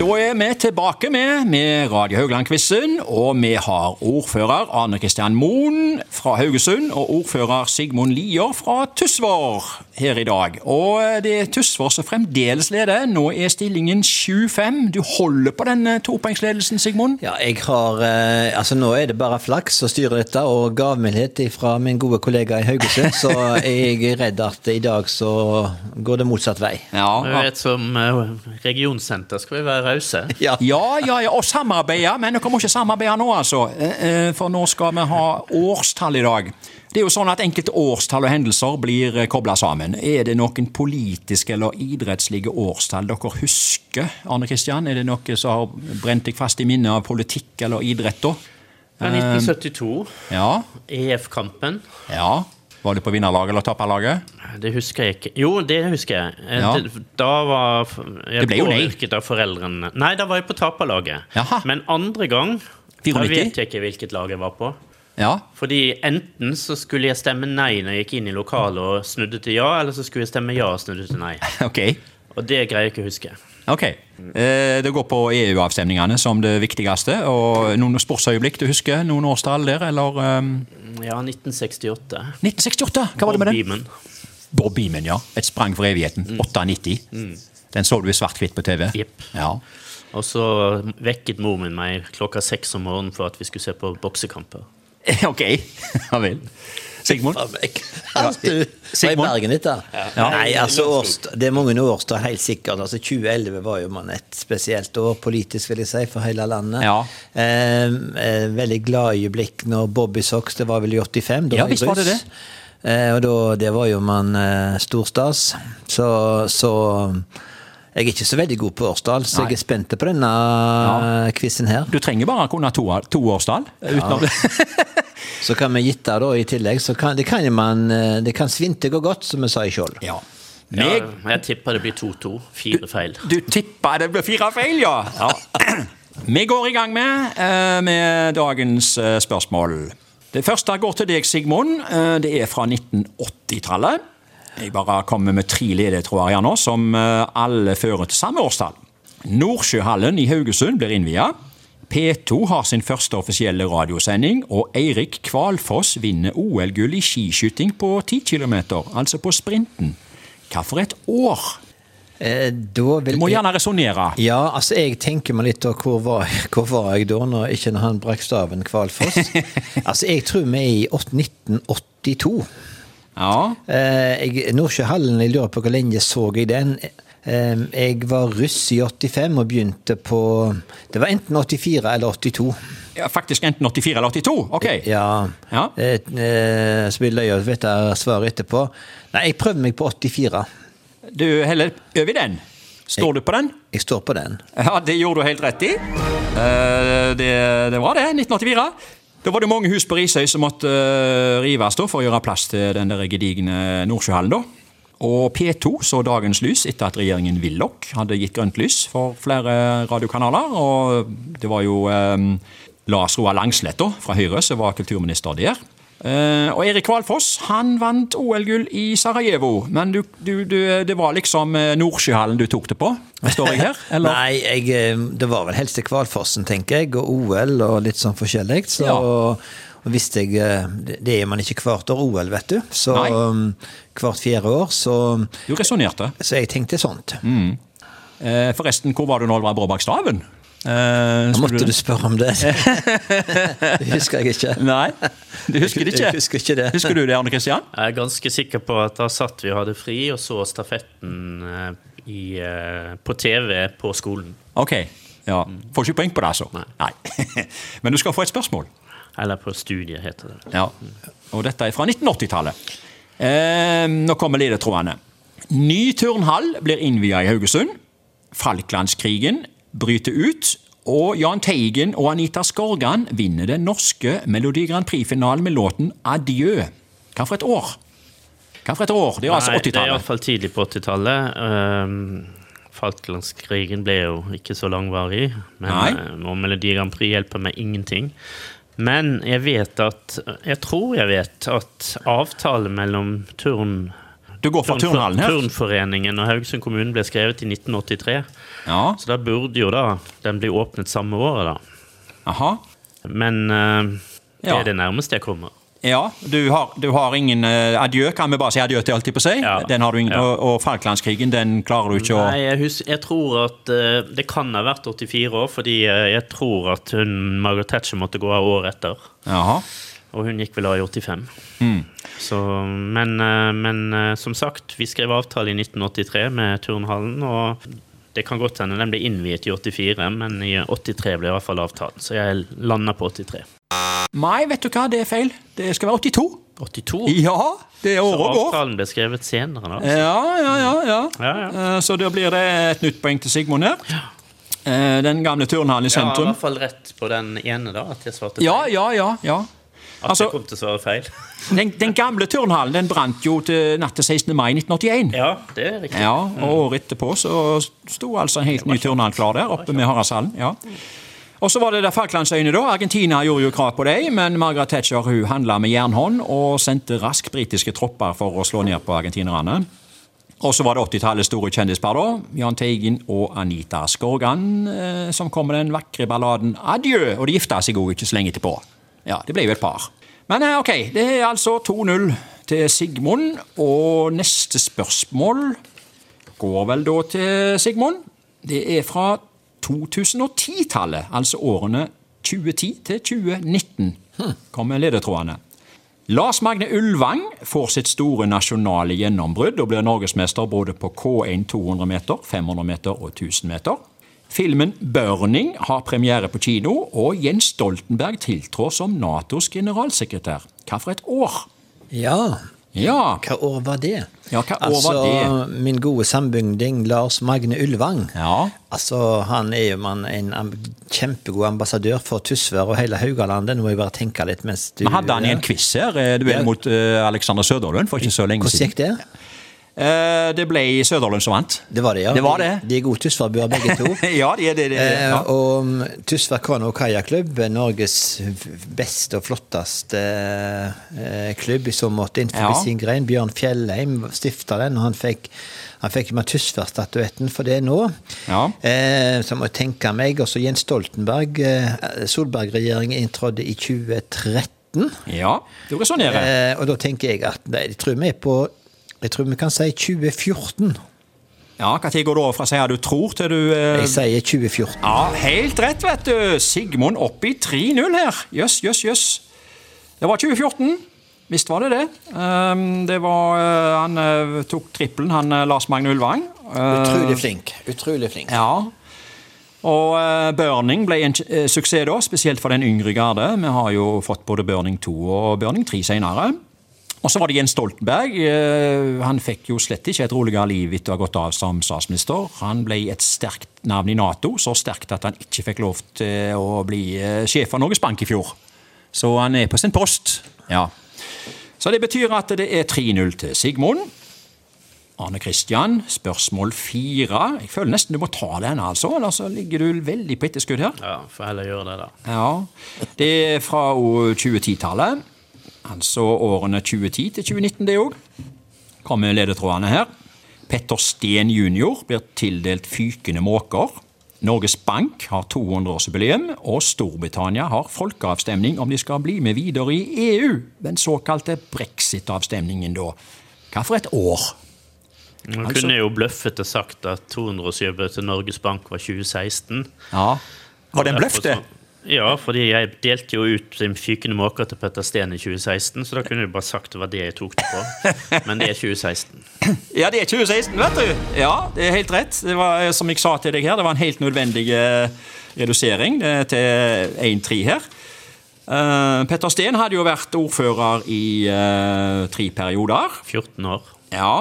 Da er vi tilbake med, med Radio Haugland-quizen, og vi har ordfører Arne Kristian Moen fra Haugesund og ordfører Sigmund Lier fra Tysvår her i dag. Og det er Tysvår som fremdeles leder. Nå er stillingen 7-5. Du holder på den topoengsledelsen, Sigmund? Ja, jeg har eh, Altså, nå er det bare flaks å styre dette, og gavmildhet fra min gode kollega i Haugesund, så jeg er redd at i dag så går det motsatt vei. Ja, Jeg vet Som eh, regionsenter skal vi være rause. Ja. Ja, ja, ja, og samarbeide, men dere må ikke samarbeide nå, altså. Eh, eh, For nå skal vi ha årstall i dag. Det er jo sånn at Enkelte årstall og hendelser blir kobla sammen. Er det noen politiske eller idrettslige årstall dere husker? Arne Kristian, Er det noe som har brent deg fast i minnet av politikk eller idrett? da? Fra 1972, Ja, EF-kampen. ja. Var det på vinnerlaget eller taperlaget? Det husker jeg ikke. Jo, det husker jeg. Eh, Ja. det- Da var jeg Det ble jo påvirket av foreldrene. Nei, da var jeg på taperlaget. Jaha. Men andre gang da vet jeg ikke hvilket lag jeg var på. Ja. Fordi enten så skulle jeg stemme nei når jeg gikk inn i lokalet og snudde til ja, eller så skulle jeg stemme ja og snudde til nei. Ok. Og det greier jeg ikke å huske. Ok. Eh, Det går på EU-avstemningene som det viktigste. Og noen sportsøyeblikk du husker? Noen årstall der, eller ehm, Ja, 1968. 1968, hva var det med den? Beaman. Bob Beaman, ja. Et sprang for evigheten. 98. Den så du i svart-hvitt på TV. Yep. Ja. Og så vekket mor min meg klokka seks om morgenen for at vi skulle se på boksekamper. ok, ja vel. Sigmund? Ja, Sigmund? Bergen, dette. Ja. Nei, altså, årst, det er mange årstall, helt sikkert. Altså, 2011 var jo man et spesielt år, politisk vil jeg si, for hele landet. Ja. Eh, eh, veldig glad øyeblikk når Bobby Socks, det var vel i 85? Da Ja, visst var det det. Eh, og da, det var jo man eh, storstas. Så, så jeg er ikke så veldig god på årstall, så Nei. jeg er spent på denne ja. quizen her. Du trenger bare å kunne to, to årstall. Ja. Så kan vi gitte da i tillegg, så kan, det kan jo man eh, Det kan svinte gå godt, som vi sa i Skjold. Ja. Ja, jeg tipper det blir 2-2. Fire feil. du tipper det blir fire feil, ja. ja. Vi går i gang med, eh, med dagens eh, spørsmål. Det første går til deg, Sigmund. Det er fra 1980-tallet. Jeg bare kommer med tre ledetråder her nå, som eh, alle fører til samme årstall. Nordsjøhallen i Haugesund blir innvia. P2 har sin første offisielle radiosending, og Eirik Kvalfoss vinner OL-gull i skiskyting på 10 km, altså på sprinten. Hva for et år? Eh, Du må gjerne resonnere. Ja, altså jeg tenker meg litt hvor var, hvor var jeg da, når, ikke han brakk staven Kvalfoss? altså jeg tror vi er i 1982. Ja. Eh, jeg, Nordsjøhallen, jeg lurer på hvor lenge så jeg den. Eh, jeg var russ i 85 og begynte på Det var enten 84 eller 82. ja, faktisk enten 84 eller 82. Ok. Ja. Ja. Eh, så løye å vite svaret etterpå. Nei, jeg prøvde meg på 84. Du heller over den. Står du på den? Jeg står på den. Ja, det gjorde du helt rett i. Det, det var det. 1984. Da var det mange hus på Risøy som måtte eh, rives da, for å gjøre plass til den der gedigne Nordsjøhallen. da. Og P2 så dagens lys etter at regjeringen Willoch hadde gitt grønt lys for flere radiokanaler. Og det var jo eh, Lars Roar Langslett da, fra Høyre som var kulturminister der. Eh, og Erik Kvalfoss han vant OL-gull i Sarajevo, men du, du, du, det var liksom eh, Nordsjøhallen du tok det på? Står jeg her? Eller? Nei, jeg, eh, det var vel helst til Kvalfossen, tenker jeg, og OL og litt sånn forskjellig. Så Ja. og hvis jeg Det er man ikke hvert år OL, vet du. Så Nei. um, hvert fjerde år, så, Du resonnerte. så jeg tenkte sånt. Mm. Forresten, hvor var du når det var brå bak staven? Eh, Nå måtte du spørre om det. det husker jeg ikke. Nei, du husker det ikke? Jeg husker ikke det. Husker du det, Arne Kristian? Jeg er ganske sikker på at da satt vi og hadde fri, og så stafetten eh, i, eh, på TV på skolen. Ok. Ja. Får ikke poeng på det, altså? Nei. Men du skal få et spørsmål. Eller på studiet, heter det. Ja. Og dette er fra 1980-tallet. Eh, nå kommer ledetrådene. Ny turnhall blir innvia i Haugesund. Falklandskrigen bryter ut. Og Jahn Teigen og Anita Skorgan vinner den norske Melodi Grand Prix-finalen med låten 'Adjø'. Hva for et år? Hva for et år? Det er altså Nei, det er 80-tallet. iallfall tidlig på 80-tallet. Um, Falklandskrigen ble jo ikke så langvarig, men eh, og Melodi Grand Prix hjelper meg ingenting. Men jeg vet at Jeg tror jeg vet at avtalen mellom turn Du går for turnhallen her? Turnforeningen og Haugesund kommune ble skrevet i 1983. Ja. Så da burde jo da den bli åpnet samme året, da. Aha. Men uh, det er det nærmeste jeg kommer. Ja, du har, du har ingen uh, adjø, kan vi bare si adjø til, alltid på seg. Ja. Den har du ingen, Ja. og, og Falklandskrigen, den klarer du ikke å Nei, jeg, husker, jeg tror at uh, det kan ha vært 84 år, fordi uh, jeg tror at hun, Margaret Thatcher måtte gå av året etter. Jaha. Og hun gikk vel av i 85. Mm. Så, men, eh, men eh, som sagt, vi skrev avtale i 1983 med turnhallen, og det kan godt hende den ble innviet i 84, men i 83 ble i hvert fall avtalen, så jeg landa på 83. Nei, vet du hva, det er feil. Det skal være 82. 82? Ja, det er Så året går. avtalen ble skrevet senere, da? Ja, ja, ja. ja. Ja, ja. Eh, Så da blir det et nytt poeng til Sigmund her. Ja. Den gamle turnhallen i Jeg har i hvert fall rett på den ene, da, at jeg svarte feil. Ja, ja, ja. ja. At Altså, jeg kom til å svare feil. den, den gamle turnhallen den brant jo til natt til 16. mai 1981. Ja, det er riktig. Ja, og året etterpå så sto altså en helt ny turnhall klar der oppe med Haraldshallen. Ja. Og så var det der Falklandsøyene, da. Argentina gjorde jo krav på dem, men Margaret Thatcher hun handla med jernhånd og sendte raskt britiske tropper for å slå ned på argentinerne. Og så var det 80-tallets store kjendispar, da. Jahn Teigen og Anita Skorgan, eh, som kom med den vakre balladen 'Adjø'. Og de gifta seg òg ikke så lenge etterpå. Ja, det ble jo et par. Men eh, ok, det er altså 2-0 til Sigmund, og neste spørsmål går vel da til Sigmund. Det er fra 2010-tallet, altså årene 2010 til 2019, kommer ledetrådene. Lars Magne Ulvang får sitt store nasjonale gjennombrudd og blir norgesmester både på K1 200 meter, 500 meter og 1000 meter. Filmen 'Burning' har premiere på kino, og Jens Stoltenberg tiltrår som Natos generalsekretær. Hva for et år? Ja, Ja, hva år var det? Ja, hva år altså, var min gode sambygding Lars Magne Ulvang. ja. Altså, Han er jo man, en kjempegod ambassadør for Tysvær og hele Haugalandet. Nå må jeg bare tenke litt mens du Men hadde han i en quiz her, Du duell Ja. mot uh, Alexander Søderlund for ikke så lenge Hvordan siden. gikk det? Eh, Det ble Sødalen som vant. Det var det, ja. Det var det. De, er gode Tysværbuer begge to. ja, de er det. det, det. Eh, Ja. og um, Tysvær kano- og kajakklubb, er Norges beste og flotteste eh, klubb i så måte innenfor Ja. sin grein. Bjørn Fjellheim stifta den, og han fikk, han fikk med Tysværstatuetten for det nå. Ja. Eh, så må jeg tenke meg. Også Jens Stoltenberg, eh, Solberg-regjeringen inntrådte i 2013. ja, det du resonnerer. Eh, og da tenker jeg at nei, jeg tror vi er på jeg tror vi kan si 2014. Ja, Når går det over fra å si du tror, til du eh, Jeg sier 2014. Ja, helt rett, vet du. Sigmund opp i 3-0 her. Jøss, jøss, jøss. Det var 2014. Visst var det det. Um, det var uh, Han uh, tok trippelen, han uh, Lars Magne Ulvang. Utrolig flink. Utrolig flink. Ja. Og Burning ble en suksess da, spesielt for den yngre garde. Vi har jo fått både Burning 2 og Burning 3 senere. Og så var det Jens Stoltenberg. Eh, Han fikk jo slett ikke et roligere liv etter å ha gått av som statsminister. Han ble et sterkt navn i Nato, så sterkt at han ikke fikk lov til å bli eh, sjef for Norges Bank i fjor. Så han er på sin post. Ja. Så det betyr at det er 3-0 til Sigmund. Arne Kristian, spørsmål fire. Jeg føler nesten du må ta den, altså. Eller så ligger du veldig på etterskudd her. Ja, får heller gjøre det, da. Ja, Det er fra 2010-tallet. Altså årene 2010 til 2019, det òg. Kommer ledetrådene her. Petter Steen jr. blir tildelt Fykende måker. Norges Bank har 200-årsjubileum, og Storbritannia har folkeavstemning om de skal bli med videre i EU. Den såkalte brexit-avstemningen, da. Hva for et år? Man Altså- kunne jo bløffet og sagt at 200-årsjubileet til Norges Bank var 2016. Ja. Var det en bløff, det? Ja, fordi jeg delte jo ut en Fykende måker til Petter Steen i 2016, så da kunne du bare sagt det var det jeg tok det på. Men det er 2016. Ja, det er 2016, vet du. Ja, det er helt rett. Det var, eh, som jeg sa til deg her, det var en helt nødvendig eh, redusering eh, til 1-3 her. Uh, Petter Steen hadde jo vært ordfører i uh, tre perioder. 14 år. Ja.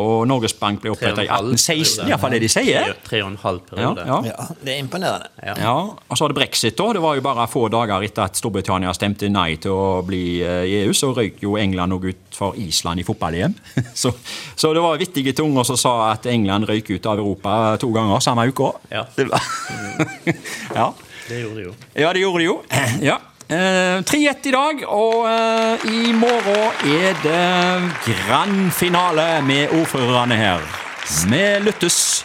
Og Norges Bank ble opprettet i 1816, iallfall det de sier. Tre, og en halv periode. ja. Ja, det er imponerende. Ja. Ja, og så var det brexit. da. Det var jo bare få dager etter at Storbritannia stemte nei til å bli eh, i EU, så røyk jo England òg ut for Island i fotball-EM. Så, så det var vittige tunger som sa at England røyk ut av Europa to ganger samme uke. Ja. Ja. Det gjorde de jo. ja, det gjorde de jo. Ja. Eh, 3-1 i dag, og eh, i morgen er det grand finale med ordførerne her. Vi lyttes.